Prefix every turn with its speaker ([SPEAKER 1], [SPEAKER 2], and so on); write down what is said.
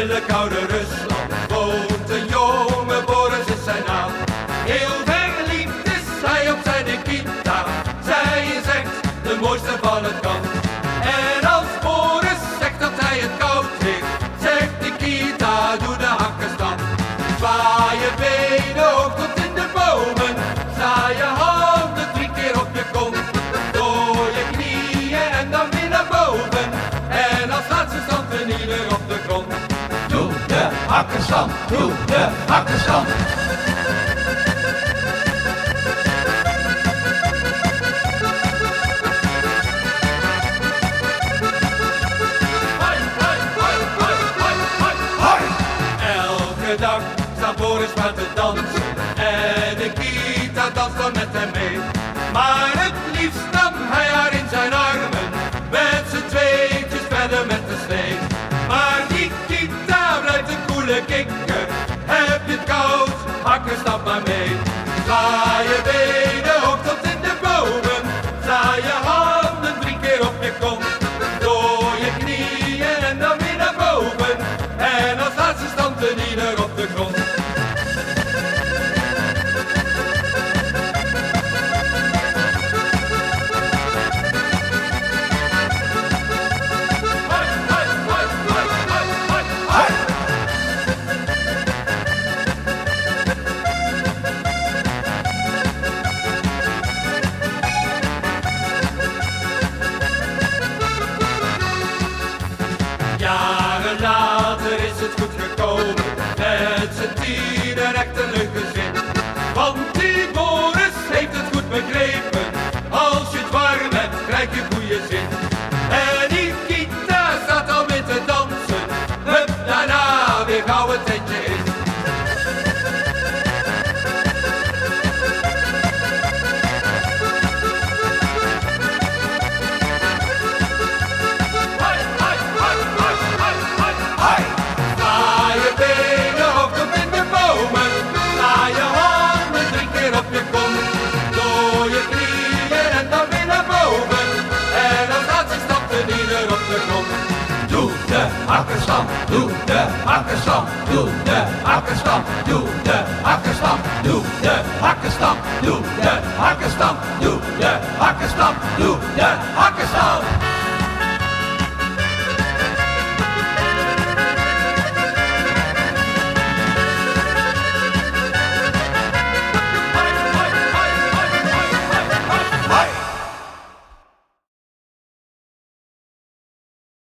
[SPEAKER 1] oude Rusland woont een jonge Boris is zijn naam. Heel verliefd is hij op zijn Nikita. Zij is echt de mooiste van het kamp. Hakkenstand,
[SPEAKER 2] doe de.
[SPEAKER 1] Hoi! Elke dag staat Boris maar te dansen En de Kita danst dan met hem mee stap maar mee. Zwaai je benen hoog tot in de bomen. Zwaai je handen drie keer op je kont. Door je knieën en dan weer naar boven. En als laatste stand een ieder met z'n je knieën en dan weer boven. En als laatste stapt een ieder op de grond.
[SPEAKER 2] Doe de hakkenstand, doe de hakkenstand, doe de hakkenstand, doe de hakkenstand, doe de hakkenstand, doe de hakkenstand, doe de hakkenstand, doe de hakkenstand.